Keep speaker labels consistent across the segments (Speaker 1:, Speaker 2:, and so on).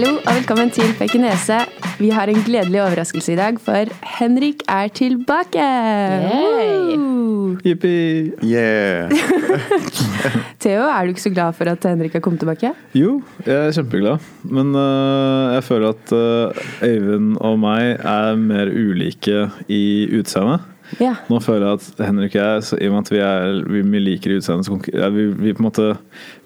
Speaker 1: Hallo og velkommen til Pekinese. Vi har en gledelig overraskelse i dag, for Henrik er tilbake!
Speaker 2: Jippi!
Speaker 3: Yeah!
Speaker 1: Theo, er du ikke så glad for at Henrik har kommet tilbake?
Speaker 2: Jo, jeg er kjempeglad. Men øh, jeg føler at øh, Øyvind og meg er mer ulike i utseendet.
Speaker 1: Ja.
Speaker 2: Nå føler jeg at Henrik og jeg, så i og med at vi, er, vi, liker utseendet, så konkur- ja, vi, vi på en måte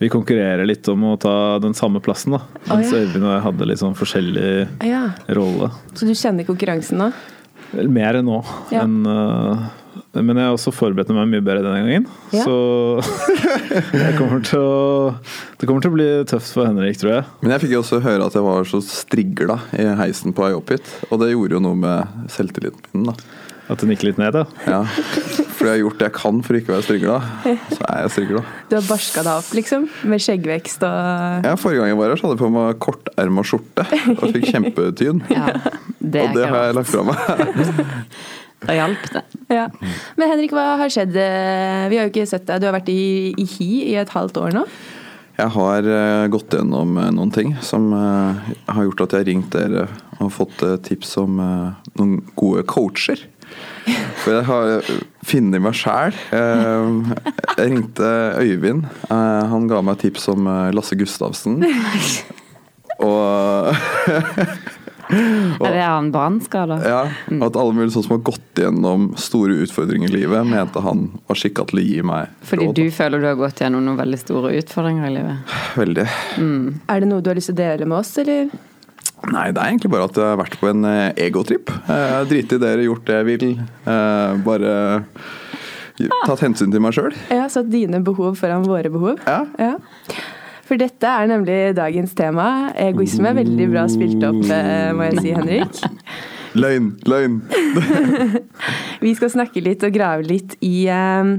Speaker 2: Vi konkurrerer litt om å ta den samme plassen, da. Mens
Speaker 1: ja.
Speaker 2: Øyvind og jeg hadde litt sånn forskjellig
Speaker 1: ja.
Speaker 2: rolle.
Speaker 1: Så du kjenner konkurransen nå?
Speaker 2: Mer enn nå.
Speaker 1: Ja.
Speaker 2: enn, uh, men jeg har også forberedt meg mye bedre denne gangen.
Speaker 1: Ja.
Speaker 2: Så jeg kommer til å, det kommer til å bli tøft for Henrik, tror jeg.
Speaker 3: Men jeg fikk jo også høre at jeg var så strigla i heisen på vei opp hit. Og det gjorde jo noe med selvtilliten min, da.
Speaker 2: At du gikk litt ned, da?
Speaker 3: Ja. Fordi jeg har gjort det jeg kan for ikke å være strigla. Så er jeg strigla.
Speaker 1: Du har barska deg opp, liksom? Med skjeggvekst og
Speaker 3: Ja, forrige gang jeg var her, så hadde jeg på meg korterma skjorte og fikk kjempetyn.
Speaker 4: Ja, det
Speaker 3: Og det har jeg lagt fra meg.
Speaker 4: Da hjalp det.
Speaker 1: ja. Men Henrik, hva har skjedd? Vi har jo ikke sett deg. Du har vært i, i Hi i et halvt år nå.
Speaker 3: Jeg har eh, gått gjennom eh, noen ting som eh, har gjort at jeg har ringt dere og fått tips om noen gode coacher. For jeg har funnet meg sjæl. Jeg ringte Øyvind. Eh, Han ga meg tips om eh, Lasse Gustavsen. Og
Speaker 4: Er det han brannskada?
Speaker 3: ja, at alle mulige sånne som har gått gjennom store utfordringer i livet, mente han var skikka til å gi meg
Speaker 4: Fordi
Speaker 3: råd.
Speaker 4: du føler du har gått gjennom noen veldig store utfordringer i livet?
Speaker 3: Veldig.
Speaker 1: Er det noe du har lyst til å dele med oss, eller?
Speaker 3: Nei, det er egentlig bare at jeg har vært på en egotrip. egotripp. Eh, Driti dere, gjort det jeg vil. Eh, Bare tatt hensyn til meg sjøl.
Speaker 1: Ja, Satt dine behov foran våre behov?
Speaker 3: Ja.
Speaker 1: Ja. For dette er nemlig dagens tema. Egoisme. Veldig bra spilt opp, eh, må jeg si, Henrik.
Speaker 3: Løgn, løgn.
Speaker 1: Vi skal snakke litt og grave litt i, eh,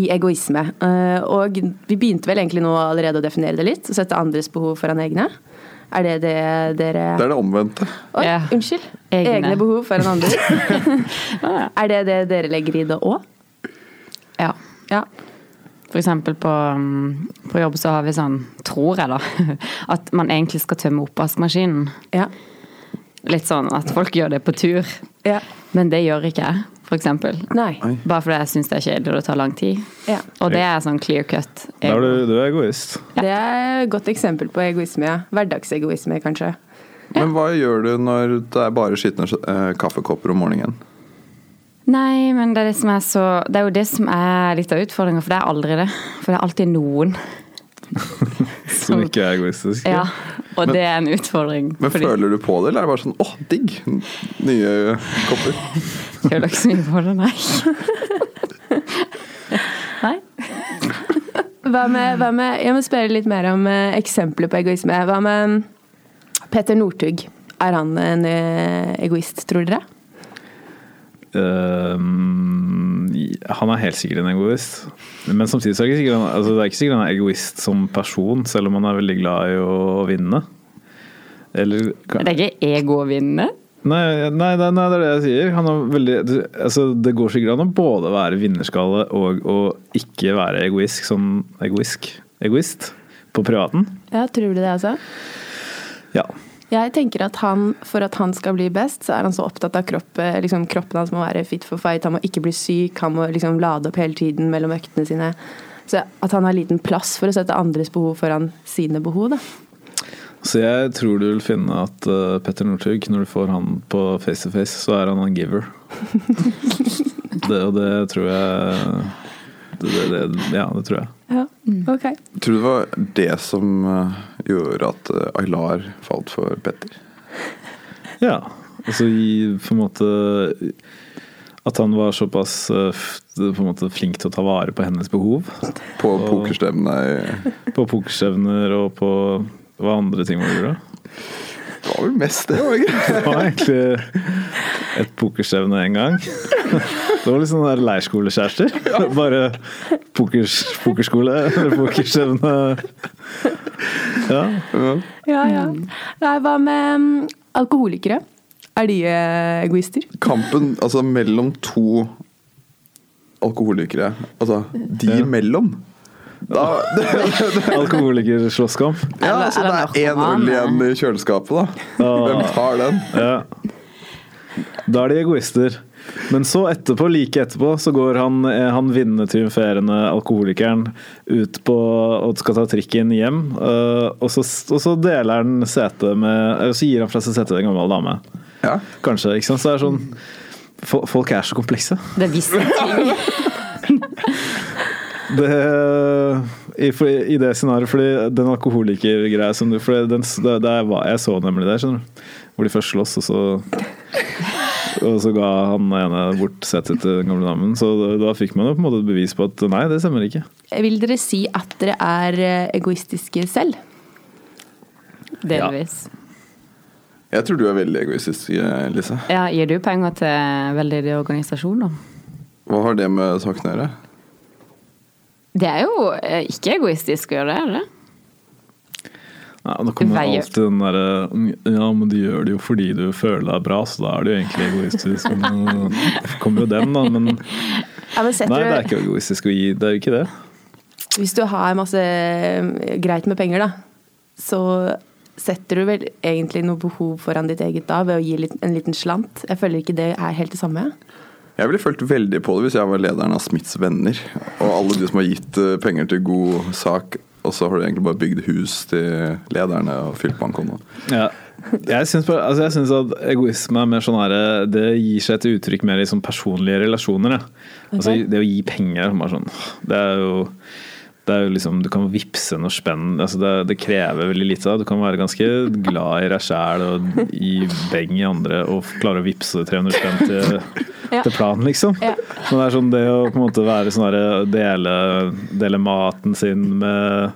Speaker 1: i egoisme. Eh, Og vi begynte vel egentlig nå allerede å definere det litt. Sette andres behov foran egne. Er det det dere
Speaker 3: Det er det omvendte.
Speaker 1: Oi,
Speaker 4: Ja.
Speaker 1: unnskyld.
Speaker 4: Egne.
Speaker 1: Egne behov foran andre. er det det dere legger i det òg?
Speaker 4: Ja.
Speaker 1: Ja.
Speaker 4: For eksempel på, på jobb så har vi sånn, tror jeg da, at man egentlig skal tømme oppvaskmaskinen.
Speaker 1: Ja.
Speaker 4: Litt sånn at folk gjør det på tur.
Speaker 1: ja.
Speaker 4: Men det gjør ikke jeg, for eksempel.
Speaker 1: Nei.
Speaker 4: Bare fordi jeg syns det er kjedelig og det tar lang tid.
Speaker 1: Ja.
Speaker 4: Og det er sånn clear cut.
Speaker 2: Da er du, du er egoist.
Speaker 1: Det er et godt eksempel på egoisme, ja. Hverdagsegoisme, kanskje.
Speaker 3: Men hva gjør du når det er bare skitne eh, kaffekopper om morgenen?
Speaker 4: Nei, men det er det som er så Det er jo det som er litt av utfordringa, for det er aldri det. For det er alltid noen.
Speaker 2: Som ikke er egoistisk.
Speaker 4: Ja, og det er en utfordring.
Speaker 3: Men
Speaker 4: fordi-
Speaker 3: føler du på det, eller er det bare sånn åh, digg! Nye kopper.
Speaker 4: Føler ikke så mye på det, nei. nei.
Speaker 1: Hva med, hva med Jeg må spørre litt mer om eh, eksempler på egoisme. Hva med Petter Northug? Er han en eh, egoist, tror dere?
Speaker 2: Ehm, han er helt sikkert en egoist. Men samtidig så er det ikke sikkert han, altså det er ikke sikkert han er egoist som person, selv om han er veldig glad i å vinne. Eller
Speaker 4: Det er ikke ego å vinne.
Speaker 2: Nei, nei, nei, nei, det er det jeg sier. Han er veldig, altså, det går sikkert an å både være vinnerskalle og å ikke være egoist, sånn egoist, egoist på privaten.
Speaker 1: Ja, tror du det, altså?
Speaker 2: Ja.
Speaker 1: Jeg tenker at han, for at han skal bli best, så er han så opptatt av kropp, eh, liksom, kroppen hans må være fit for fight, han må ikke bli syk, han må liksom lade opp hele tiden mellom øktene sine. Så at han har liten plass for å sette andres behov foran sine behov, da.
Speaker 2: Så jeg tror du vil finne at uh, Petter Northug, når du får han på face to face, så er han en giver. det, og det tror jeg det, det, det, Ja, det tror jeg.
Speaker 1: Ja, ok.
Speaker 3: Tror du det var det som eh, gjorde at eh, Aylar falt for Petter?
Speaker 2: Ja. Altså i på en måte At han var såpass uh, på en måte flink til å ta vare på hennes behov.
Speaker 3: På pokerstevner?
Speaker 2: På pokerstevner og på hva andre ting man gjorde.
Speaker 3: Det var vel mest det, var det ikke?
Speaker 2: Det var egentlig et pokerstevne en gang. Det var litt sånn der leirskolekjærester. Bare pokers, pokerskole eller pokerstevne. Ja.
Speaker 3: Ja.
Speaker 1: Ja, ja. Nei, hva med mm, alkoholikere? Er de egoister?
Speaker 3: Kampen altså mellom to alkoholikere, altså de
Speaker 2: Ja.
Speaker 3: imellom, Da,
Speaker 2: Alkoholikerslåsskamp.
Speaker 3: ja, så det er én øl igjen i kjøleskapet, da. Hvem tar den?
Speaker 2: Ja. Da er de egoister. Men så etterpå, like etterpå, så går han, eh, han vinnende, triumferende alkoholikeren ut på og skal ta trikken hjem. øh, Og så, og så deler han setet med Og så gir han fra seg setet til en gammel dame.
Speaker 3: Ja.
Speaker 2: Kanskje. ikke sant? Så det er sånn Folk er så komplekse.
Speaker 4: Det visste jeg.
Speaker 2: Det, i, I det scenarioet, fordi den alkoholikergreia som du for det, den, det, det var, Jeg så nemlig det, skjønner du. Hvor de først slåss, og så Og så ga han ene bort settet til den gamle damen. Så da, da fikk man jo på en måte et bevis på at nei, det stemmer ikke.
Speaker 1: Vil dere si at dere er eh, egoistiske selv?
Speaker 4: Delvis.
Speaker 3: Jeg tror du er veldig egoistisk, Lise.
Speaker 4: Ja, gir du penger til veldedige organisasjoner?
Speaker 3: Hva har det med saken å gjøre?
Speaker 4: Det er jo eh, ikke egoistisk å gjøre det, er det?
Speaker 2: Ja, da kommer
Speaker 4: Veier.
Speaker 2: alltid den derre Ja, men du gjør det jo fordi du føler deg bra, så da er du egentlig egoistisk. Men, kommer jo den, da. Men
Speaker 1: Ja, men Nei,
Speaker 2: det er ikke egoistisk å gi. Det er jo ikke det.
Speaker 1: hvis du har masse eh, greit med penger, da, så setter du vel egentlig noe behov foran ditt eget da ved å gi litt, en liten slant. Jeg føler ikke det er helt det samme.
Speaker 3: Jeg ville følt veldig på det hvis jeg var lederen av Smiths venner. Og alle de som har gitt eh, penger til god sak, og så har du egentlig bare bygd hus til lederne og fylt bankkontoen.
Speaker 2: Ja. Jeg syns, altså at egoisme er mer sånn her Det gir seg et uttrykk mer i sånn personlige relasjoner. Ja. Altså, det å gi penger er bare sånn Det er jo det er jo liksom, Du kan vippse noe spenn. Altså det, det krever veldig lite. Du kan være ganske glad i deg sjæl og gi beng i andre og klare å vippse 300 spenn til. Til planen, liksom.
Speaker 1: Ja.
Speaker 2: Men det er sånn det å på en måte være sånn her, dele, dele maten sin med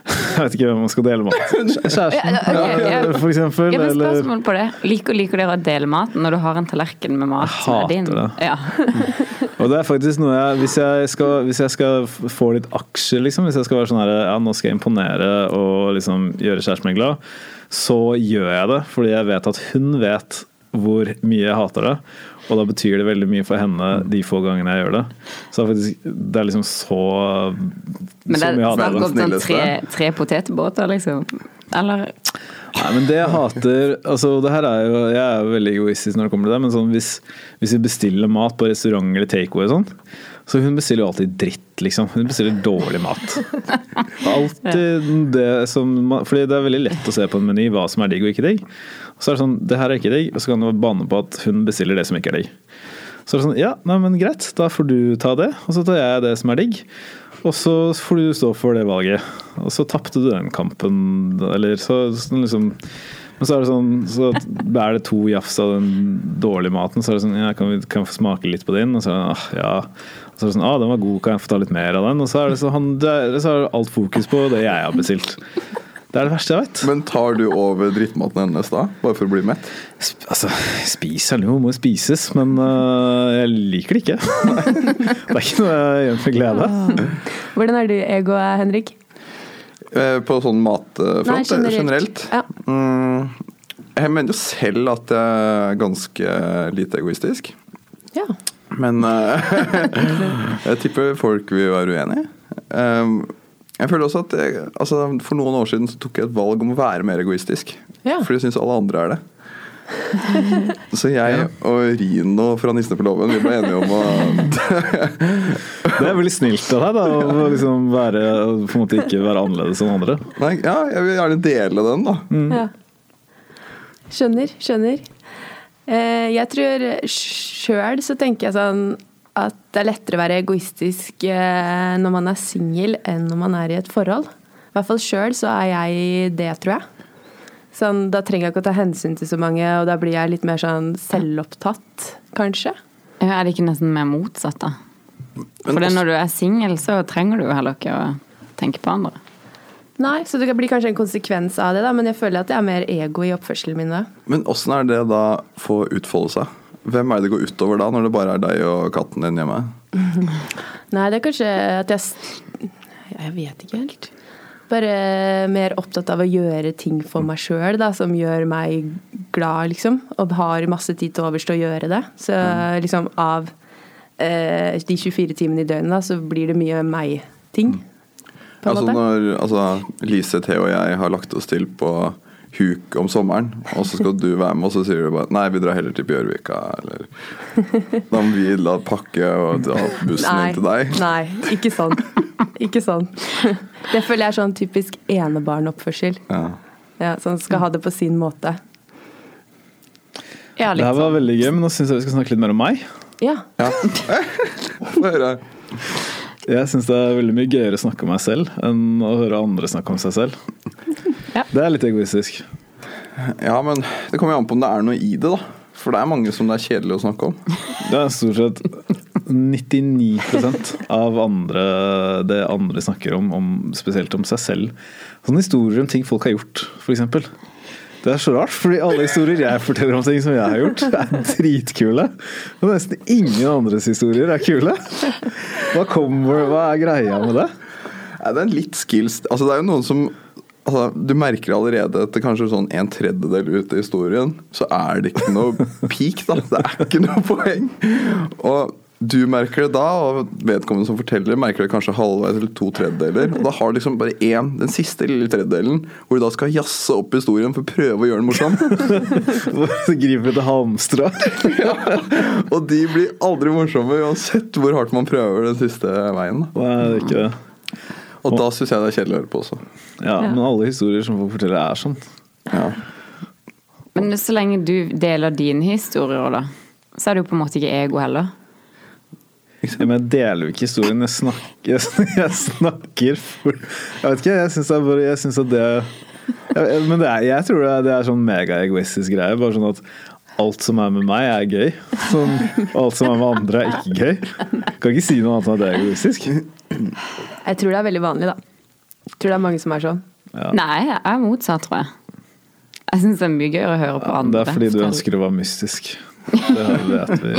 Speaker 2: Jeg vet ikke hvem man skal dele mat Kjæresten,
Speaker 4: Ja, ja, ok, ja.
Speaker 2: for eksempel.
Speaker 4: Ja, men spørsmål på det. Liker, liker dere å dele maten når du har en tallerken med mat
Speaker 2: Jeg
Speaker 4: som er din?
Speaker 2: det.
Speaker 4: Ja.
Speaker 2: Og det er faktisk noe jeg Hvis jeg skal, hvis jeg skal få litt aksjer, liksom, hvis jeg skal være sånn her Ja, nå skal jeg imponere og liksom gjøre kjæresten min glad, så gjør jeg det. Fordi jeg vet at hun vet hvor mye jeg hater det. Og da betyr det veldig mye for henne de få gangene jeg gjør det. Så det er faktisk Det er liksom så
Speaker 4: Men det er snakk om sånn tre, tre potetbåter, liksom. Eller
Speaker 2: Nei, men det jeg hater altså det her er jo, Jeg er jo veldig egoistisk når det kommer til det, men sånn hvis, hvis vi bestiller mat på restaurant eller takeaway og sånn, så hun bestiller jo alltid dritt, liksom. Hun bestiller dårlig mat. Alltid det som Fordi det er veldig lett å se på en meny hva som er digg og ikke digg. Og så er det sånn Det her er ikke digg, og så kan du banne på at hun bestiller det som ikke er digg. Så er det sånn Ja, nei, men greit, da får du ta det, og så tar jeg det som er digg. Og så får du stå for det valget. Og så tapte du den kampen, eller så, så liksom Men så er det sånn Så er det to jafs av den dårlige maten, så er det sånn Ja, kan vi kan få smake litt på din? Og så er det ah, ja. Så er det sånn Ah, den var god, kan jeg få ta litt mer av den? Og så er det, så han, det er, så er det alt fokus på det jeg har bestilt. Det er det verste jeg vet.
Speaker 3: Men tar du over drittmaten hennes da? Bare for å bli mett?
Speaker 2: Sp altså, spiser den jo, må jo spises, men uh, jeg liker det ikke. det er ikke noe jeg gjør for glede.
Speaker 1: Hvordan er du ego, Henrik?
Speaker 3: Eh, På sånn matfront
Speaker 1: Nei,
Speaker 3: generelt?
Speaker 1: generelt. Ja.
Speaker 3: Mm, jeg mener jo selv at jeg er ganske lite egoistisk.
Speaker 1: ja.
Speaker 3: Men uh, jeg tipper folk vil være uenige. Um, jeg føler også at jeg, altså, For noen år siden så tok jeg et valg om å være mer egoistisk.
Speaker 1: Ja.
Speaker 3: Fordi jeg syns alle andre er det. Så jeg og Rino fra Nissene på låven vi ble enige om å
Speaker 2: Det er veldig snilt av deg da, å liksom være, på en måte ikke være annerledes enn andre.
Speaker 3: Nei, ja, jeg vil gjerne dele den, da.
Speaker 1: Ja. Skjønner, skjønner. Eh, jeg tror sjøl så tenker jeg sånn at det er lettere å være egoistisk eh, når man er singel enn når man er i et forhold. I hvert fall sjøl så er jeg det, tror jeg. Sånn, da trenger jeg ikke å ta hensyn til så mange, og da blir jeg litt mer sånn selvopptatt, kanskje.
Speaker 4: Ja, Er det ikke nesten mer motsatt, da? For når du er singel, så trenger du jo heller ikke å tenke på andre.
Speaker 1: Nei, så det blir kanskje en konsekvens av det, da, men jeg føler at jeg er mer ego i oppførselen min da.
Speaker 3: Men åssen er det da få utfolde seg? Hvem er det det går utover da, når det bare er deg og katten din hjemme?
Speaker 1: Nei, det er kanskje at jeg Jeg vet ikke helt. Bare mer opptatt av å gjøre ting for meg sjøl, som gjør meg glad, liksom. Og har masse tid til overs til å gjøre det. Så liksom av eh, de 24 timene i døgnet, da, så blir det mye meg-ting. På en
Speaker 3: Altså
Speaker 1: måte.
Speaker 3: når altså, Lise, Theo og jeg har lagt oss til på huk om sommeren, og så skal du være med, og så sier du bare Nei, vi drar heller til Bjørvika, eller Da må vi la pakke og ta bussen inn til deg.
Speaker 1: nei, ikke sånn. Ikke sånn. Det føler jeg er sånn typisk enebarnoppførsel.
Speaker 3: Ja.
Speaker 1: Ja, sånn skal ha det på sin måte.
Speaker 4: Ja,
Speaker 2: Det her var
Speaker 4: sånn.
Speaker 2: veldig gøy, men nå syns jeg vi skal snakke litt mer om meg.
Speaker 1: Ja.
Speaker 3: ja. Få høre.
Speaker 2: Jeg syns det er veldig mye gøyere å snakke om meg selv enn å høre andre snakke om seg selv.
Speaker 4: Ja.
Speaker 2: Det er litt egoistisk.
Speaker 3: Ja, men det kommer jo an på om det er noe i det, da. For det er mange som det er kjedelig å snakke om.
Speaker 2: Det er stort sett 99% av andre, det andre snakker om, om, spesielt om seg selv. Sånne historier om ting folk har gjort, f.eks. Det er så rart, fordi alle historier jeg forteller om ting som jeg har gjort, er dritkule. Og nesten ingen andres historier er kule. Hva kommer, hva er greia med det?
Speaker 3: Det er en litt skills Altså, det er jo noen som altså, Du merker allerede etter kanskje sånn en tredjedel ut i historien, så er det ikke noe peak, da. Det er ikke noe poeng. Og du merker det da, og vedkommende som forteller, merker det kanskje halvveis eller to tredjedeler. Og da har du liksom bare én, den siste lille tredjedelen, hvor du da skal jazze opp historien for å prøve å gjøre den morsom.
Speaker 2: Så griper vi til halmstrå.
Speaker 3: Og de blir aldri morsomme uansett hvor hardt man prøver den siste veien.
Speaker 2: Nei, det er ikke det.
Speaker 3: Og da syns jeg det er kjedelig å høre på også.
Speaker 2: Ja, men alle historier som folk forteller, er sånn.
Speaker 3: Ja.
Speaker 4: Men så lenge du deler dine historier, da, så er det jo på en måte ikke ego heller.
Speaker 2: Ja, men jeg deler jo ikke historien. Jeg snakker, jeg snakker for Jeg vet ikke, jeg syns at det jeg, Men det er, jeg tror det er, det er sånn megaegoistisk greie. Bare sånn at alt som er med meg, er gøy. Sånn, alt som er med andre, er ikke gøy. Kan ikke si noe annet enn at det er egoistisk.
Speaker 1: Jeg tror det er veldig vanlig, da. Jeg tror det er mange som er sånn.
Speaker 2: Ja.
Speaker 4: Nei, jeg er motsatt, tror jeg. Jeg syns det er mye gøyere å høre på
Speaker 2: Ja, det er fordi du ønsker å være mystisk. Det vet vi,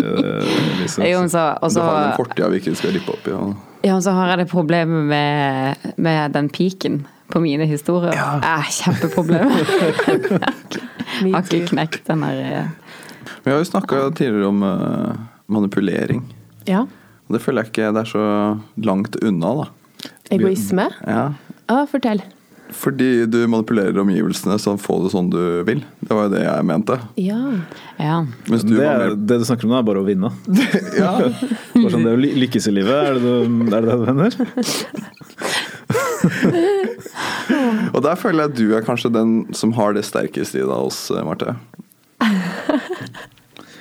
Speaker 2: Liksom.
Speaker 4: Jo, så, også,
Speaker 3: Du
Speaker 4: så,
Speaker 3: har den fortida vi ikke skal rippe opp i. Ja.
Speaker 4: ja, og så har jeg det problemet med, med den piken på mine historier. Eh, kjempeproblem. Har ikke knekt den der eh,
Speaker 3: Vi har jo snakka tidligere om uh, manipulering.
Speaker 1: Ja.
Speaker 3: Og det føler jeg ikke det er så langt unna, da.
Speaker 1: Egoisme?
Speaker 3: Ja.
Speaker 1: Ah, fortell.
Speaker 3: Fordi du manipulerer omgivelsene så få det sånn du vil. Det var jo det jeg mente.
Speaker 1: Ja.
Speaker 4: Ja.
Speaker 3: Mens du
Speaker 2: det, er,
Speaker 3: mer
Speaker 2: det du snakker om nå, er bare å vinne.
Speaker 3: ja.
Speaker 2: Bare sånn, det å jo lykkes i livet, er det du, er det, det du mener?
Speaker 3: Og der føler jeg at du er kanskje den som har det sterkeste i deg hos oss, Marte.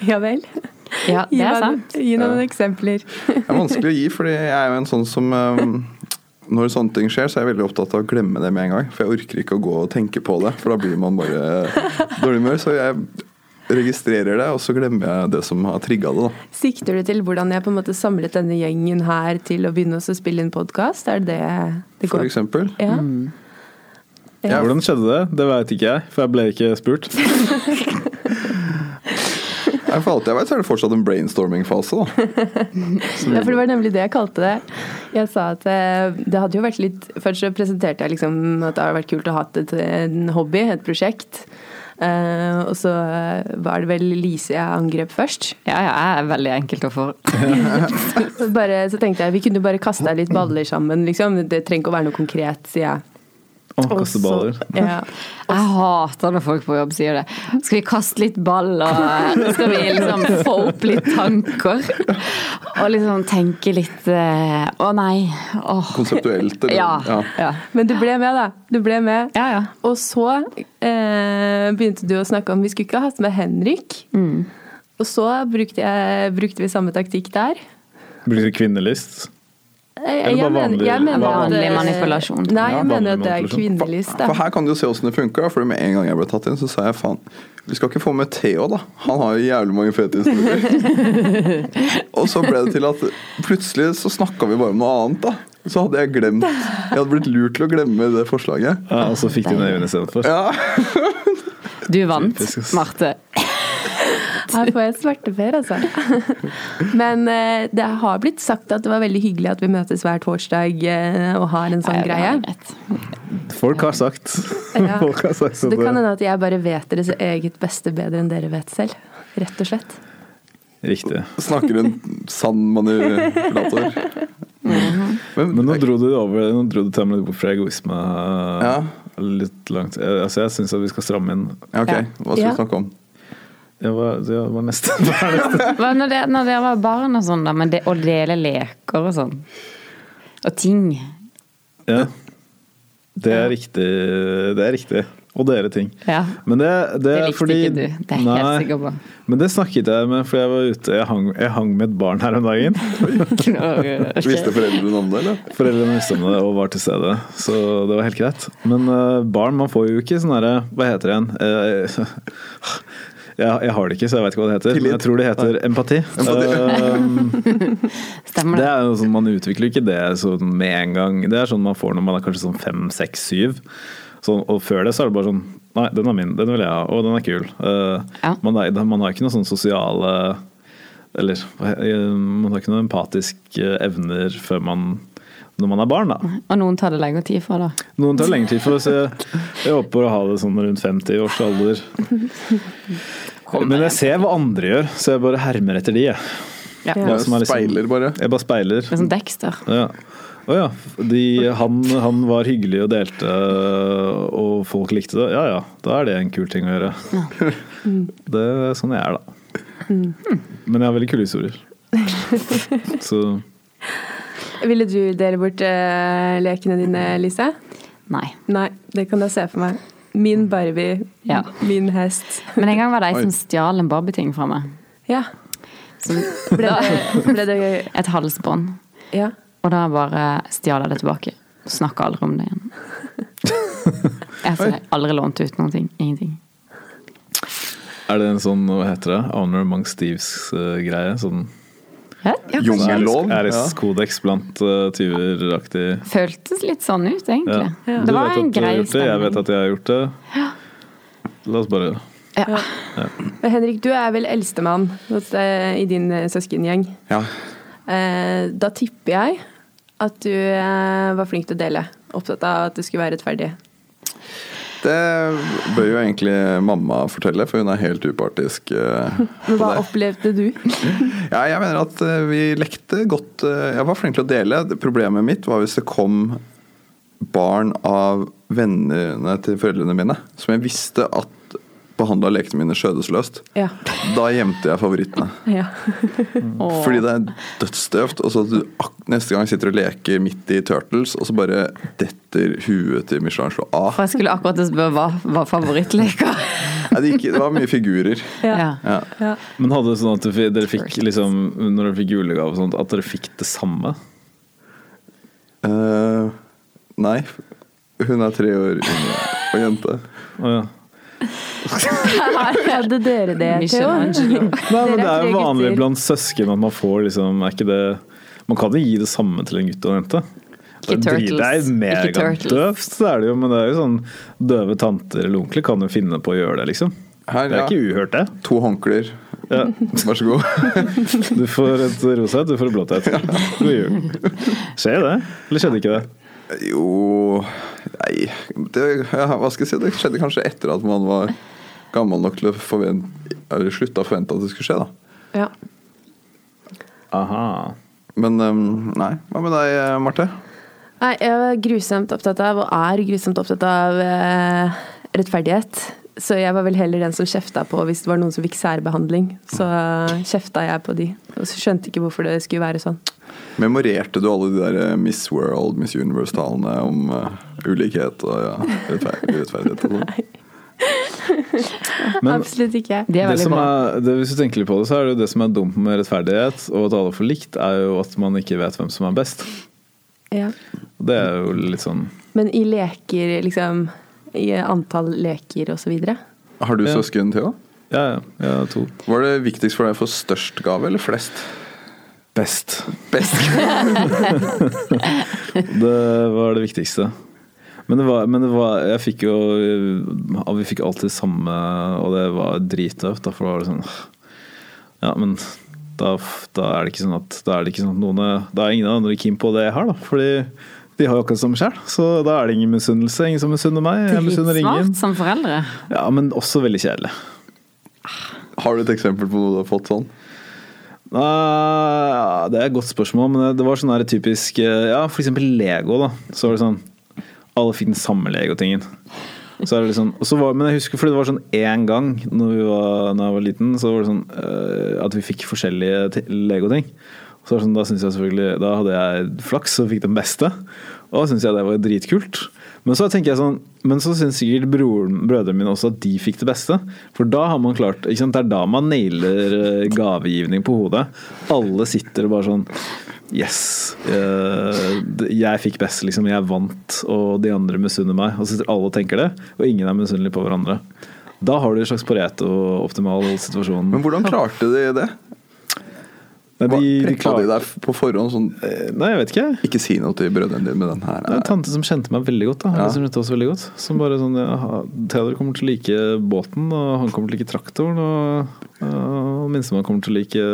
Speaker 1: Ja vel.
Speaker 4: ja, det er sant.
Speaker 1: gi noen
Speaker 3: Ja.
Speaker 1: eksempler.
Speaker 3: Det er vanskelig å gi, fordi jeg er jo en sånn som eh, Når sånne ting skjer, så er jeg veldig opptatt av å glemme det med en gang. For jeg orker ikke å gå og tenke på det, for da blir man bare dårlig humør. Så jeg registrerer det, og så glemmer jeg det som har trigga det. da.
Speaker 1: Sikter du til hvordan jeg på en måte samlet denne gjengen her til å begynne å spille inn podkast? Er det det det
Speaker 3: For eksempel.
Speaker 1: Ja.
Speaker 3: Ja.
Speaker 2: Hvordan skjedde det? Det vet ikke jeg, for jeg ble ikke spurt.
Speaker 3: Nei, For alt jeg vet, så er det fortsatt en brainstorming-fase. da.
Speaker 1: Ja, for det var nemlig det jeg kalte det. Jeg sa at eh, det hadde jo vært litt Først så presenterte jeg liksom at det hadde vært kult å ha et, en hobby, et prosjekt. Uh, og så eh, var det vel Lise jeg angrep først.
Speaker 4: Ja, ja, jeg er veldig enkelt å få.
Speaker 1: Så, bare, så tenkte jeg vi kunne bare kaste litt baller sammen, liksom. Det trenger ikke å være noe konkret, sier jeg.
Speaker 2: Å,
Speaker 1: Og
Speaker 2: kaste baller.
Speaker 1: Ja.
Speaker 4: Jeg hater når folk på jobb sier det. Skal vi kaste litt ball, og skal vi liksom få opp litt tanker? Og liksom tenke litt eh, Å nei. Åh.
Speaker 3: Konseptuelt. Eller,
Speaker 4: Ja. ja.
Speaker 1: Men du ble med, da. Du ble med.
Speaker 4: Ja, ja.
Speaker 1: Og så eh, begynte du å snakke om vi skulle ikke ha hatt med Henrik.
Speaker 4: Mm.
Speaker 1: Og så brukte, jeg, brukte vi samme taktikk der.
Speaker 2: Blir det kvinnelist?
Speaker 1: Jeg, jeg mener,
Speaker 2: vanlig-
Speaker 1: jeg mener
Speaker 4: Vanlig
Speaker 1: eh,
Speaker 4: manipulasjon.
Speaker 1: Nei, jeg
Speaker 2: Ja,
Speaker 1: mener at det er
Speaker 2: manipulasjon.
Speaker 1: kvinnelist.
Speaker 3: For
Speaker 1: for,
Speaker 3: her kan du jo se åssen det funker. da, For med en gang jeg ble tatt inn, så sa jeg faen, vi skal ikke få med Theo, da. Han har jo jævlig mange fete historier. og så ble det til at plutselig så snakka vi bare om noe annet, da. Så hadde jeg glemt Jeg hadde blitt lurt til å glemme det forslaget.
Speaker 2: Ja, og så fikk du den øynene istedenfor.
Speaker 3: Ja.
Speaker 4: Du vant, Marte.
Speaker 1: Her får jeg svarteper, altså. Men eh, det har blitt sagt at det var veldig hyggelig at vi møtes hver torsdag eh, og har en sånn
Speaker 4: Ja,
Speaker 1: greie.
Speaker 2: Folk har sagt.
Speaker 1: Ja.
Speaker 2: Folk har sagt
Speaker 1: Så det kan hende at jeg bare vet deres eget beste bedre enn dere vet selv. Rett og slett.
Speaker 2: Riktig.
Speaker 3: Snakker en sann manipulator. Men,
Speaker 2: Men nå dro du over Nå dro du til meg bort fra egoisme.
Speaker 3: Ja.
Speaker 2: Litt langt. Jeg- Altså, jeg syns at vi skal stramme inn.
Speaker 3: Ja, ok, hva skal
Speaker 1: Ja.
Speaker 3: vi snakke om?
Speaker 2: Ja, hva, ja, hva neste? Hva neste?
Speaker 4: Hva Når det, når dere var barn og sånn, da, men det, å dele leker og sånn. Og ting.
Speaker 2: Ja. Det er riktig. Det er riktig. Å dele ting.
Speaker 4: Ja.
Speaker 2: Men det, det,
Speaker 4: Det likte
Speaker 2: fordi
Speaker 4: ikke du. Det er jeg helt sikker på.
Speaker 2: Men det snakket jeg med, for jeg var ute Jeg hang, jeg hang med et barn her om dagen.
Speaker 3: Visste foreldrene om det, eller?
Speaker 2: Foreldrene visste om det og var til stede, så det var helt greit. Men uh, barn, man får jo ikke sånn herre Hva heter det igjen? Eh, jeg, jeg har det ikke, så jeg vet ikke hva det heter. Men jeg tror det heter empati. Eh,
Speaker 4: Stemmer
Speaker 2: det
Speaker 4: det?
Speaker 2: er jo sånn, Man utvikler ikke det sånn med en gang. Det er sånn man får når man er kanskje sånn fem, seks, syv. Sånn, og før det så er det bare sånn Nei, den er min, den vil jeg ha, og den er kul. Uh,
Speaker 4: Ja.
Speaker 2: man, er, man har ikke noen sånn sosiale Eller eh, man har ikke noen empatiske evner før man når man er barn, da.
Speaker 4: Og noen tar det lengre tid for, da.
Speaker 2: Noen tar det lengre tid for så jeg, Jeg håper å ha det sånn rundt 50 års alder. Men jeg ser hva andre gjør, så jeg bare hermer etter de. Jeg,
Speaker 4: Ja.
Speaker 2: Ja. som liksom-
Speaker 3: Speiler, bare.
Speaker 2: jeg bare speiler.
Speaker 4: Det er som Dexter.
Speaker 2: Ja. Å ja. De, han, han var hyggelig og delte, og folk likte det. Ja ja, da er det en kul ting å gjøre. Det er sånn jeg er, da. Men jeg har veldig kule historier. Så
Speaker 1: Ville du dele bort uh, lekene dine, Lise?
Speaker 4: Nei.
Speaker 1: Nei, det kan jeg se for meg. Min Barbie,
Speaker 4: Ja.
Speaker 1: min hest.
Speaker 4: Men en gang var det ei som stjal en Barbie-ting fra meg.
Speaker 1: Ja.
Speaker 4: Som,
Speaker 1: Ble det, ble det
Speaker 4: et halsbånd.
Speaker 1: Ja.
Speaker 4: Og da bare stjal jeg det tilbake. Snakka aldri om det igjen. Jeg har aldri lånt ut noen ting. Ingenting.
Speaker 2: er det en sånn, hva heter det, Honor among Steves-greie? Sånn
Speaker 4: Ja,
Speaker 3: Jungellov.
Speaker 2: æreskodeks blant uh, tyver-aktig
Speaker 4: Føltes litt sånn ut, egentlig.
Speaker 1: Ja.
Speaker 4: Det var en grei
Speaker 2: stemning. jeg vet at jeg har gjort det. La oss bare
Speaker 4: Ja.
Speaker 1: Men Henrik, du er vel eldstemann eh, i din eh, søskengjeng.
Speaker 3: Ja.
Speaker 1: Eh, da tipper jeg at du eh, var flink til å dele. Opptatt av at det skulle være rettferdig.
Speaker 3: Det bør jo egentlig mamma fortelle, for hun er helt upartisk. eh,
Speaker 1: Men hva opplevde du?
Speaker 3: Ja, jeg mener at eh, vi lekte godt. eh, Jeg var flink til å dele. Problemet mitt var hvis det kom barn av vennene til foreldrene mine, som jeg visste at behandla lekene mine skjødesløst.
Speaker 1: Ja.
Speaker 3: Da gjemte jeg favorittene.
Speaker 1: ja.
Speaker 3: Fordi det er dødsstøvt. Og så at du ak- neste gang sitter og leker midt i Turtles, og så bare detter huet til Michelangelo av.
Speaker 4: For jeg skulle akkurat spørre hva hva favorittleker.
Speaker 3: Nei, det, gikk, det var mye figurer.
Speaker 1: Ja.
Speaker 4: Ja.
Speaker 3: Ja.
Speaker 1: ja.
Speaker 2: Men hadde det sånn at dere fikk liksom, når dere fikk julegave og sånt, at dere fikk det samme?
Speaker 3: Uh, nei. Hun er tre år yngre og jente.
Speaker 2: Oh, ja.
Speaker 1: Hadde dere det, Theo?
Speaker 2: Nei, men det
Speaker 1: er
Speaker 2: jo vanlig blant søsken at man får liksom Er ikke det Man kan jo gi det samme til en gutt og en jente. Det er,
Speaker 4: Ikke
Speaker 2: Turtles. det er megadøvt, det er det jo, men det er jo sånn døve tanter eller onkler kan jo finne på å gjøre det, liksom.
Speaker 3: Her,
Speaker 2: Det er
Speaker 3: ja.
Speaker 2: ikke uhørt, det.
Speaker 3: To håndklær.
Speaker 2: Ja.
Speaker 3: Vær så god.
Speaker 2: Du får et rosa et, du får et blått et. God jul. Skjer det? Eller skjedde ikke det?
Speaker 3: Jo Nei, det, ja, hva skal jeg si? Det skjedde kanskje etter at man var gammel nok til å forvente Eller å forvente at det skulle skje, da.
Speaker 1: Ja.
Speaker 2: Aha.
Speaker 3: Men um, nei. Hva med deg, Marte?
Speaker 1: Nei, jeg var grusomt opptatt av, og er grusomt opptatt av, eh, rettferdighet. Så jeg var vel heller den som kjefta på hvis det var noen som fikk særbehandling. Så kjefta jeg på de, og så skjønte ikke hvorfor det skulle være sånn.
Speaker 3: Memorerte du alle de der eh, Miss World, Miss Universe-talene om eh, ulikhet og ja, urettferdighet og sånn?
Speaker 2: Men
Speaker 1: Absolutt ikke.
Speaker 4: Det er
Speaker 2: det som er, det, hvis du tenker litt på det, så er det jo det som er dumt med rettferdighet, og at alle får likt, er jo at man ikke vet hvem som er best.
Speaker 1: Ja.
Speaker 2: Det er jo litt sånn
Speaker 1: Men i leker, liksom I antall leker og så videre?
Speaker 3: Har du
Speaker 2: Ja.
Speaker 3: søsken, Theo?
Speaker 2: Ja, ja. ja to.
Speaker 3: Var det viktigst for deg å få størst gave eller flest?
Speaker 2: Best.
Speaker 3: Best.
Speaker 2: Det var det viktigste. Men det var, men det var Jeg fikk jo Vi fikk alltid samme, og det var drittøft. Derfor var det sånn Ja, men da, da er det ikke sånn at Da er det ikke sånn at noen Da er ingen andre keen på det jeg har, da. Fordi de har jo akkurat samme sjøl, så da er det ingen misunnelse. Ingen som misunner meg. Jeg misunner ingen.
Speaker 4: svart som foreldre.
Speaker 2: Ja, men også veldig kjedelig.
Speaker 3: Har du et eksempel på noe du har fått sånn?
Speaker 2: Ja, det er et godt spørsmål, men det var sånn typisk eh, Ja, for eksempel Lego, da. Så var det sånn Alle fikk den samme Lego-tingen. Så er det liksom, og så var, men jeg husker fordi det var sånn én gang når, var, når jeg var liten, så var det sånn uh, at vi fikk forskjellige Lego-ting. Så sånn, da synes jeg selvfølgelig Da hadde jeg flaks og fikk den beste. Og da syns jeg det var dritkult. Men så tenker jeg sånn Men så syns sikkert broren, brødrene mine også at de fikk det beste. For da har man klart? Det er da man nailer eh, gavegivning på hodet. Alle sitter og bare sånn Yes. eh, jeg fikk best, liksom. Jeg vant, og de andre misunner meg. Og så sitter alle og tenker det, og ingen er misunnelige på hverandre. Da har du en slags Pareto-optimal situasjon.
Speaker 3: Men hvordan klarte de det?
Speaker 2: Nei,
Speaker 3: Hva,
Speaker 2: de, de
Speaker 3: Preppa de deg på forhånd sånn
Speaker 2: Eh, nei, jeg vet ikke.
Speaker 3: Ikke si noe til brødrene dine med den her.
Speaker 2: Det er en tante som kjente meg veldig godt. da
Speaker 3: Ja.
Speaker 2: Som kjente oss veldig godt Som bare sånn ja, Theodor kommer til å like båten, og han kommer til å like traktoren, og, og minstemann kommer til å like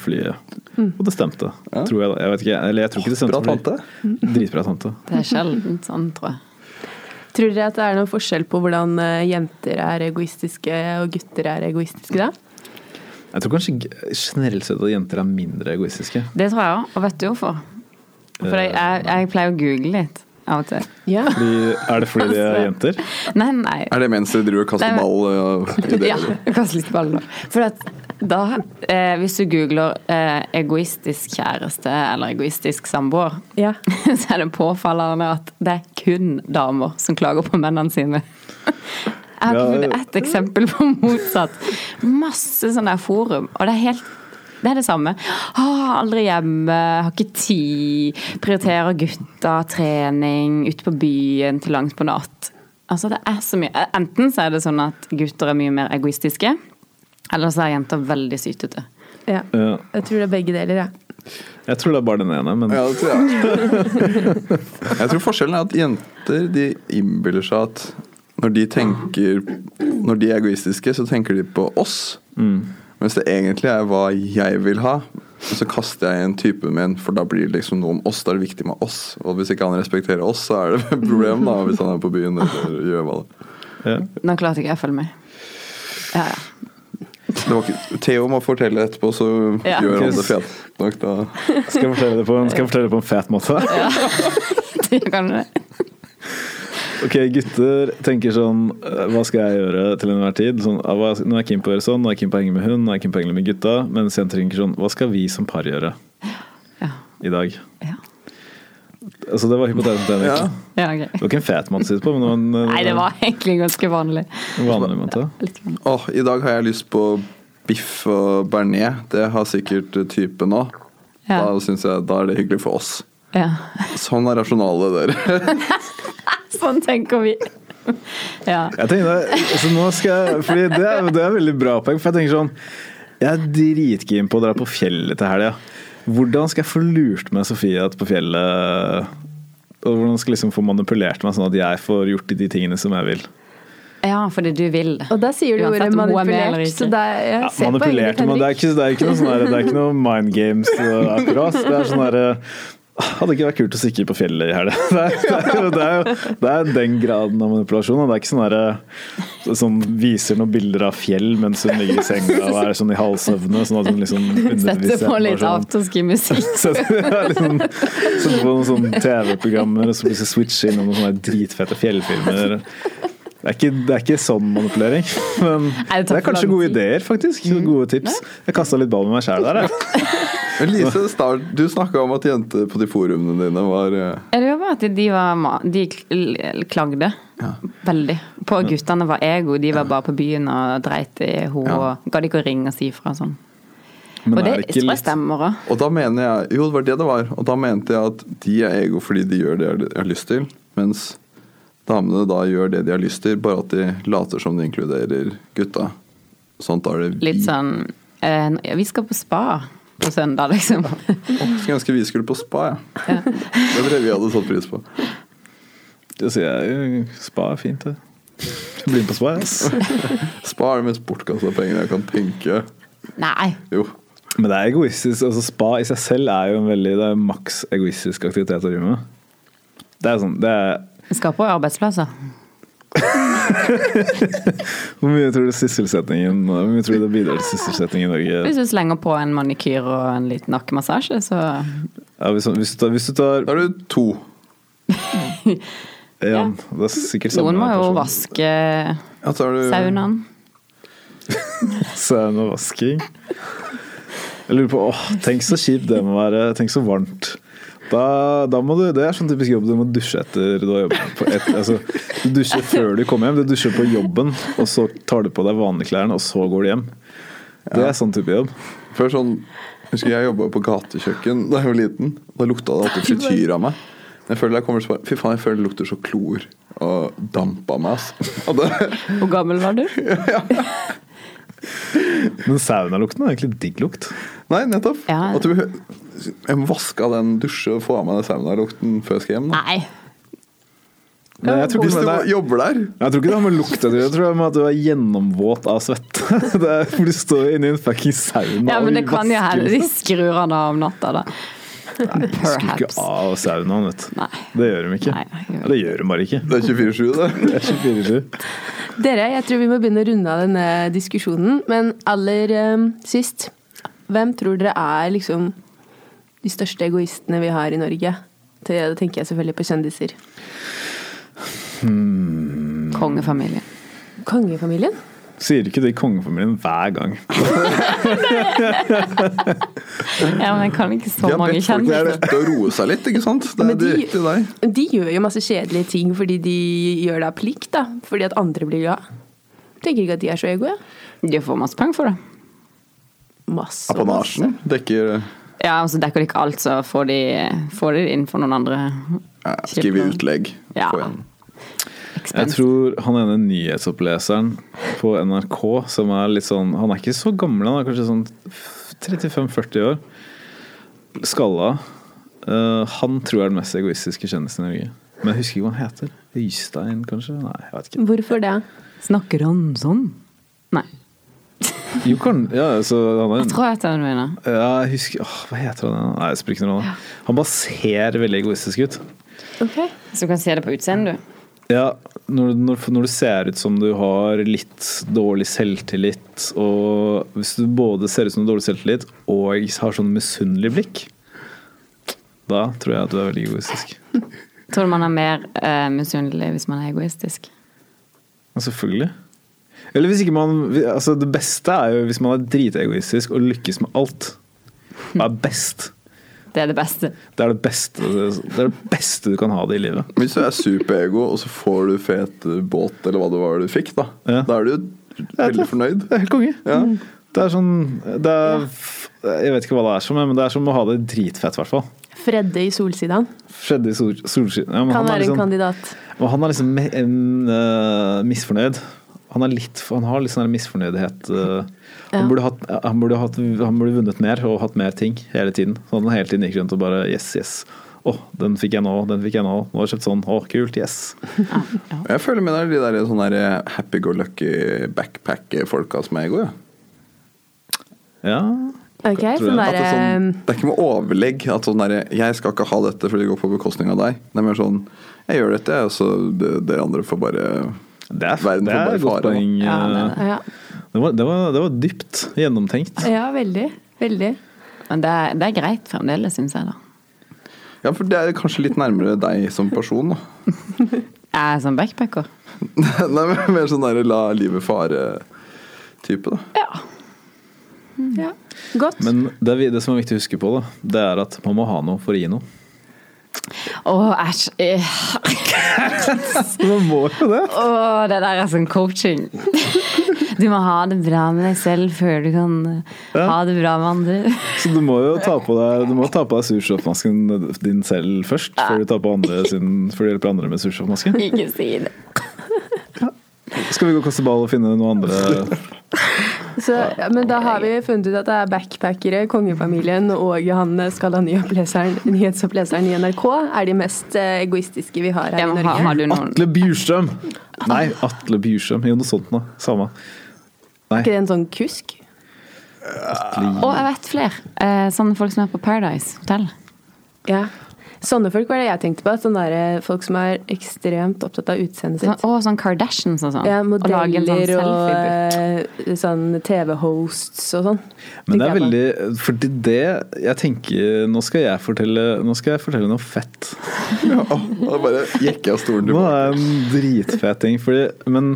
Speaker 2: flyet. Og det stemte,
Speaker 3: Ja.
Speaker 2: tror jeg. da Jeg vet ikke, eller jeg tror ikke det stemte.
Speaker 3: Bra tante.
Speaker 2: Dritbra tante.
Speaker 4: Det er sjelden sånn, tror jeg.
Speaker 1: Tror dere at det er noen forskjell på hvordan eh, jenter er egoistiske og gutter er egoistiske da?
Speaker 2: Jeg tror kanskje generelt sett at jenter er mindre egoistiske.
Speaker 4: Det tror jeg òg. Og vet du hvorfor? For jeg, jeg, jeg pleier å google litt av og til.
Speaker 1: Ja.
Speaker 2: Fordi, er det fordi de er jenter?
Speaker 4: Nei, nei.
Speaker 3: Er det mens dere driver og kaster ball.
Speaker 4: Ja, kaster litt ball nå. For at da, eh, hvis du googler eh, egoistisk kjæreste eller egoistisk samboer,
Speaker 1: ja.
Speaker 4: så er det påfallende at det er kun damer som klager på mennene sine. Jeg har
Speaker 2: ikke
Speaker 4: funnet ett eksempel på motsatt. Masse sånne forum, og det er helt det er det samme. Å, aldri hjemme, har ikke tid. Prioriterer gutta, trening, ute på byen til langt på natt. Altså det er så mye. Enten så er det sånn at gutter er mye mer egoistiske, eller så er jenter veldig sytete.
Speaker 1: ja.
Speaker 2: Ja.
Speaker 1: Jeg tror det er begge deler, jeg.
Speaker 2: Jeg tror det er bare den ene, men
Speaker 3: Ja, det tror jeg. jeg tror forskjellen er at jenter de innbiller seg at når de tenker Når de er egoistiske, så tenker de på oss. Mens det egentlig er hva jeg vil ha. Og så kaster jeg inn typen min, for da blir det liksom noe om oss. Da er det viktig med oss. Og hvis ikke han respekterer oss, så er det et problem da, hvis han er på byen eller gjør hva det.
Speaker 2: ja.
Speaker 4: Nå klarte ikke jeg å følge med. Ja, ja.
Speaker 3: det var ikke, Theo må fortelle etterpå, så
Speaker 4: Ja.
Speaker 3: gjør han det fett nok da.
Speaker 2: Skal jeg fortelle det på, skal jeg fortelle det på en fet måte?
Speaker 4: Det kan du.
Speaker 2: Ok, gutter tenker sånn eh, Hva skal jeg gjøre til enhver tid? Sånn, ah, nå er jeg keen på å gjøre sånn, nå er jeg keen på å henge med hun, nå er jeg keen på å henge med gutta. Mens jenter tenker sånn Hva skal vi som par gjøre
Speaker 4: Ja.
Speaker 2: i dag?
Speaker 4: Ja.
Speaker 2: Altså, det var hypotesen til Henrik.
Speaker 3: Ja.
Speaker 4: ja, ok.
Speaker 2: Det var ikke en fet måte å si det på, men det var en, eh,
Speaker 4: Nei, det var egentlig ganske vanlig.
Speaker 2: vanlig måte.
Speaker 4: Vanlig.
Speaker 3: Åh, I dag har jeg lyst på biff og bearnés. Det har sikkert typen òg.
Speaker 4: Ja.
Speaker 3: Da synes jeg da er det hyggelig for oss.
Speaker 4: Ja.
Speaker 3: Sånn er rasjonalet dere.
Speaker 4: Sånn tenker vi. Ja.
Speaker 2: Jeg tenkte, altså nå skal jeg, fordi det er, det er veldig bra poeng, for jeg tenker sånn Jeg er dritkeen på å dra på fjellet til helga. Hvordan skal jeg få lurt med Sofie på fjellet Og hvordan skal jeg liksom få manipulert meg sånn at jeg får gjort de tingene som jeg vil?
Speaker 4: ja, fordi du vil det.
Speaker 1: Og da sier du ordet
Speaker 4: er
Speaker 1: manipulert, så det er,
Speaker 2: Ja, manipulert, men det er ikke, det er ikke noe, sånn der, det er ikke noe mind games akkurat. Det er sånn derre hadde ikke vært kult å stikke på fjellet i helga. Det, det, det, det er den graden av manipulasjon. Det er ikke sånn derre som viser noen bilder av fjell mens hun ligger i senga og er sånn i halvsøvne. Sånn at hun liksom
Speaker 4: Sette på litt
Speaker 2: sånn-
Speaker 4: afterski-musikk.
Speaker 2: Liksom, sette på noen sånne TV-programmer og så plutselig switcher innom noen sånne dritfette fjellfilmer. Det er, ikke, det er ikke sånn manipulering, men
Speaker 4: det
Speaker 2: det er kanskje gode ideer, faktisk. Gode tips. Jeg kasta litt ball med meg sjæl der, jeg.
Speaker 3: Men Lise, start, du snakka om at jenter på de forumene dine var
Speaker 4: Ja, Det var bare at de, var, de klagde klagde veldig. På guttene var ego, de var bare på byen og dreit i henne
Speaker 3: Ja.
Speaker 4: og gadd ikke å ringe og si fra sånn.
Speaker 2: Men
Speaker 4: Og det,
Speaker 2: det ikke litt
Speaker 4: stemmer òg.
Speaker 3: Og da mener jeg Jo, det var det det var. Og da mente jeg at de er ego fordi de gjør det de har lyst til. Mens damene da gjør det de har lyst til, bare at de later som de inkluderer gutta. Sånt er det vi.
Speaker 4: Litt sånn eh, ja, Vi skal på spa på søndag, liksom.
Speaker 3: Skulle ønske vi skulle på spa, ja. Det tror jeg vi hadde satt pris på.
Speaker 2: Det sier jeg jo. Spa er fint, det. Bli med på spa, ass.
Speaker 3: Spa er det mest bortkasta pengene jeg kan tenke.
Speaker 4: Nei.
Speaker 3: Jo.
Speaker 2: Men det er egoistisk. altså Spa i seg selv er jo en veldig Det er maks egoistisk aktivitet å drive med. Det er sånn det er,
Speaker 4: skal på arbeidsplasser.
Speaker 2: Hvor mye tror du sysselsettingen Hvor mye tror du det bidrar til sysselsetting i Norge?
Speaker 4: Hvis du slenger på en manikyr og en liten nakkemassasje, så
Speaker 2: Ja, hvis, hvis, du tar, hvis du tar
Speaker 3: Da er du to.
Speaker 2: ja. Det er sikkert samme
Speaker 4: noen må jo vaske
Speaker 3: Ja, så du
Speaker 4: saunaen.
Speaker 2: Saunavasking. Jeg lurer på åh, Tenk så kjipt det må være. Tenk så varmt. Da, da må du, Det er sånn typisk jobb du må dusje etter du har jobbet et, altså, Du dusjer før du kommer hjem. Du dusjer på jobben, og så tar du på deg vanlige klærne, og så går du hjem. Det er sånn type jobb.
Speaker 3: Før sånn Husker jeg jobba på gatekjøkken da jeg var liten. Da lukta det alltid frityr av meg. Men Jeg føler jeg kommer til Fy faen, jeg føler det lukter så klor og damp av meg. Altså. Det,
Speaker 4: Hvor gammel var du?
Speaker 2: Men saunalukten er egentlig digg lukt.
Speaker 3: nei, nettopp.
Speaker 4: Ja.
Speaker 3: At du, jeg må vaske av den, dusje og få av meg den saunalukten før jeg skal hjem. Da.
Speaker 4: Nei.
Speaker 2: Men jeg tror
Speaker 3: Hvis du
Speaker 2: er,
Speaker 3: jobber der
Speaker 2: jeg tror ikke det har med lukt å gjøre. Jeg tror det har med at du er gjennomvåt av svette. Det er For du står inne i en fucking sauna
Speaker 4: Ja, men det kan jo hende de skrur han av om natta, da.
Speaker 2: Skru ikke av saunaen, vet du.
Speaker 4: Nei.
Speaker 2: Det gjør de ikke.
Speaker 4: Nei, nei, gjør
Speaker 2: Ja, det gjør de bare ikke.
Speaker 3: Det er 24-7, det.
Speaker 2: Det er 24-7.
Speaker 1: Dere, jeg tror vi må begynne å runde av denne diskusjonen. Men aller um, sist, hvem tror dere er liksom de største egoistene vi har i Norge? Det da tenker jeg selvfølgelig på kjendiser.
Speaker 4: Kongefamilien.
Speaker 1: Kongefamilien?
Speaker 2: Sier ikke det i kongefamilien hver gang.
Speaker 4: Ja, men jeg kan ikke så
Speaker 3: De har
Speaker 4: mange
Speaker 3: bedt folk
Speaker 4: kjendiser.
Speaker 3: til å roe seg litt, ikke sant? Det er
Speaker 1: de-
Speaker 3: direkte deg.
Speaker 1: De gjør jo masse kjedelige ting fordi de gjør det av plikt, da. Fordi at andre blir glad. Tenker ikke at de er så egoe.
Speaker 4: De får masse penger for det.
Speaker 1: Masse.
Speaker 3: Apanasjen dekker
Speaker 4: Ja, og så dekker de ikke alt, så får de, får de det inn for noen andre.
Speaker 3: ja, Skrive utlegg.
Speaker 4: Ja.
Speaker 2: Jeg tror han ene nyhetsoppleseren på NRK som er litt sånn Han er ikke så gammel, han er kanskje sånn 35-40 år. Skalla. Uh, han tror jeg er den mest egoistiske kjendisen i Norge. Men jeg husker ikke hva han heter. Øystein, kanskje? Nei, jeg vet ikke.
Speaker 1: Hvorfor det?
Speaker 4: Snakker han sånn? Nei.
Speaker 2: Jo, kan, ja, så han
Speaker 4: Jeg tror jeg vet hvem du mener.
Speaker 2: Ja, jeg husker åh, Hva heter han? Nei, jeg spiller ikke noe rolle. Han bare ser veldig egoistisk ut.
Speaker 1: Ok.
Speaker 4: Så du kan se det på utseendet, du.
Speaker 2: Ja, når, når, når du ser ut som du har litt dårlig selvtillit, og hvis du både ser ut som du har dårlig selvtillit og har sånn misunnelig blikk, da tror jeg at du er veldig egoistisk.
Speaker 4: Tror du man er mer uh, misunnelig hvis man er egoistisk?
Speaker 2: Ja, selvfølgelig. Eller hvis ikke man altså Det beste er jo hvis man er dritegoistisk og lykkes med alt. Og er best?
Speaker 4: Det er det beste.
Speaker 2: Det er det beste, det er det beste du kan ha det i livet.
Speaker 3: Hvis du er superego, og så får du fet båt, eller hva det var du fikk, da,
Speaker 2: Ja.
Speaker 3: da er du veldig fornøyd.
Speaker 2: Det er helt konge.
Speaker 3: Ja.
Speaker 2: Det er sånn det er, Jeg vet ikke hva det er som, men det er som å ha det dritfett, i hvert fall.
Speaker 1: Fredde i Solsidan
Speaker 2: Fredde i sol, Solsidan. Ja, men
Speaker 1: kan
Speaker 2: han, er
Speaker 1: være en
Speaker 2: liksom,
Speaker 1: kandidat.
Speaker 2: og han er liksom en, uh, misfornøyd. Han, er litt, han har litt sånn misfornøydhet. eh,
Speaker 1: Ja.
Speaker 2: han, burde hatt, han, burde hatt, han burde vunnet mer og hatt mer ting hele tiden. Så han hele tiden gikk rundt og bare yes, yes. Å, den fikk jeg nå, den fikk jeg nå. Nå har jeg kjøpt sånn. Å, kult, yes.
Speaker 3: Jeg føler med deg de der sånne der happy-go-lucky backpack-folka som er i Ja.
Speaker 2: Ja.
Speaker 1: Okay,
Speaker 2: Tror
Speaker 1: sånn
Speaker 3: der, det, er sånn, det er ikke med overlegg. At sånn der, jeg skal ikke ha dette fordi det går på bekostning av deg. Det er mer sånn Jeg gjør dette, og så det- dere andre får bare
Speaker 2: Det er,
Speaker 3: Verden
Speaker 2: det
Speaker 3: får
Speaker 2: er
Speaker 3: bare
Speaker 2: et godt
Speaker 3: fare,
Speaker 2: poeng.
Speaker 4: Ja, det er
Speaker 2: eh,
Speaker 4: det.
Speaker 1: ja.
Speaker 2: Det var, det, var, det var dypt gjennomtenkt.
Speaker 1: ja, veldig. Veldig.
Speaker 4: Men det er, det er greit fremdeles, syns jeg, da.
Speaker 3: Ja, for det er kanskje litt nærmere deg som person, da.
Speaker 4: Jeg er som backpacker.
Speaker 3: Nei, men Mer sånn der la livet fare-type, da.
Speaker 4: Ja.
Speaker 1: Ja. Godt.
Speaker 2: Men det, det som er viktig å huske på, da, det er at man må ha noe for å gi noe.
Speaker 4: Å, æsj.
Speaker 2: Man må jo det.
Speaker 4: Å, det der er sånn coaching. Du må ha det bra med deg selv før du kan
Speaker 2: Ja.
Speaker 4: ha det bra med andre.
Speaker 2: Så du må jo ta på deg, du må ta på deg surstoffmasken din selv først, før du tar på andre sin, før du hjelper andre med surstoffmasken.
Speaker 4: Ikke si det.
Speaker 2: Skal vi gå og kaste ball og finne noen andre
Speaker 1: Så, ja, men da har vi funnet ut at det er backpackere, kongefamilien og Johanne skalla nyhetsoppleseren i NRK er de mest eh, egoistiske vi har her
Speaker 4: Ja,
Speaker 1: i Norge.
Speaker 4: har, har du noen
Speaker 2: Atle Bjurstrøm! Nei, Atle Bjurstrøm. Jo, noe sånt noe. Samme. Nei.
Speaker 1: ikke det en sånn kusk?
Speaker 2: Atle
Speaker 4: Å, jeg vet flere. Eh, sånne folk som er på Paradise Hotel.
Speaker 1: Ja. Sånne folk var det jeg tenkte på. Sånne der, folk som er ekstremt opptatt av utseendet
Speaker 4: Sånn,
Speaker 1: sitt.
Speaker 4: å, sånn Kardashians og sånn.
Speaker 1: Ja,
Speaker 4: og sånn
Speaker 1: modeller og
Speaker 4: selfiebook.
Speaker 1: eh, sånn TV-hosts og sånn.
Speaker 2: Men det er veldig Fordi det Jeg tenker Nå skal jeg fortelle, nå skal jeg fortelle noe fett.
Speaker 3: Ja, da bare jekker jeg stolen
Speaker 2: Nå er det en dritfet ting. Fordi, men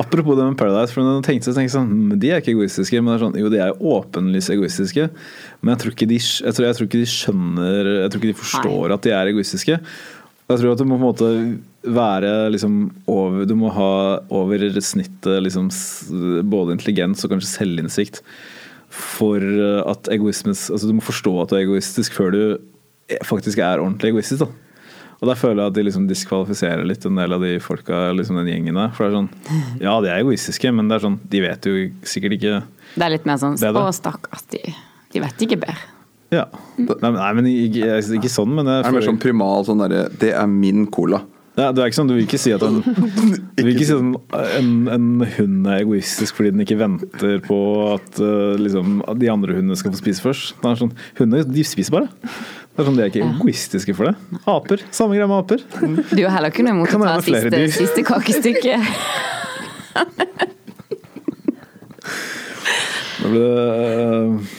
Speaker 2: apropos det med Paradise. For når tenkte, så tenkte jeg sånn De er ikke egoistiske. Men det er sånn, jo, de er åpenlyst egoistiske. Men jeg tror ikke de, jeg tror, jeg tror ikke de skjønner Jeg tror ikke de forstår at de er egoistiske. Jeg tror at du må på en måte være liksom over Du må ha over snittet liksom både intelligens og kanskje selvinnsikt for at egoismes Altså du må forstå at du er egoistisk før du faktisk er ordentlig egoistisk. da og der føler jeg at de liksom diskvalifiserer litt en del av de folka, liksom den gjengen der. For det er sånn, ja, de er egoistiske, men det er sånn, de vet jo sikkert ikke
Speaker 4: Det er litt mer sånn. Å, stakkars, de, de vet ikke bedre.
Speaker 2: Ja. Nei, men- nei men ikke, ikke sånn, men jeg
Speaker 3: Det er mer sånn primal sånn derre Det er min cola.
Speaker 2: ja, Det er ikke sånn, Du vil ikke si at en, du vil ikke si at en, en hund er egoistisk fordi den ikke venter på at uh, liksom, at de andre hundene skal få spise først. Det er sånn, Hunder de spiser bare. Det er sånn, De er ikke egoistiske for det. Aper. Samme greie med aper.
Speaker 4: Du har heller ikke noe imot å ta siste, siste kakestykke.
Speaker 2: Da ble det,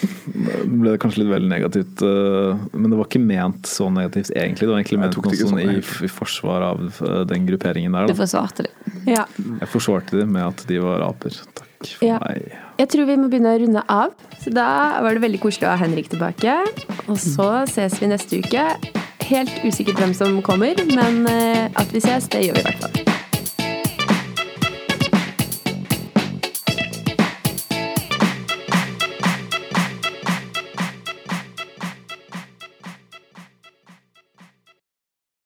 Speaker 2: det ble det kanskje litt veldig negativt, eh, men det var ikke ment så negativt egentlig. Det var egentlig ment noe sånn
Speaker 3: sånn,
Speaker 2: i, i forsvar av eh, den grupperingen der.
Speaker 4: Du forsvarte det.
Speaker 1: Ja.
Speaker 2: Jeg forsvarte dem med at de var aper. Takk for
Speaker 1: Ja.
Speaker 2: meg.
Speaker 1: Jeg tror vi må begynne å runde av. Så da var det veldig koselig å ha Henrik tilbake. Og så ses vi neste uke. Helt usikkert hvem som kommer, men eh, at vi ses, det gjør vi i hvert fall.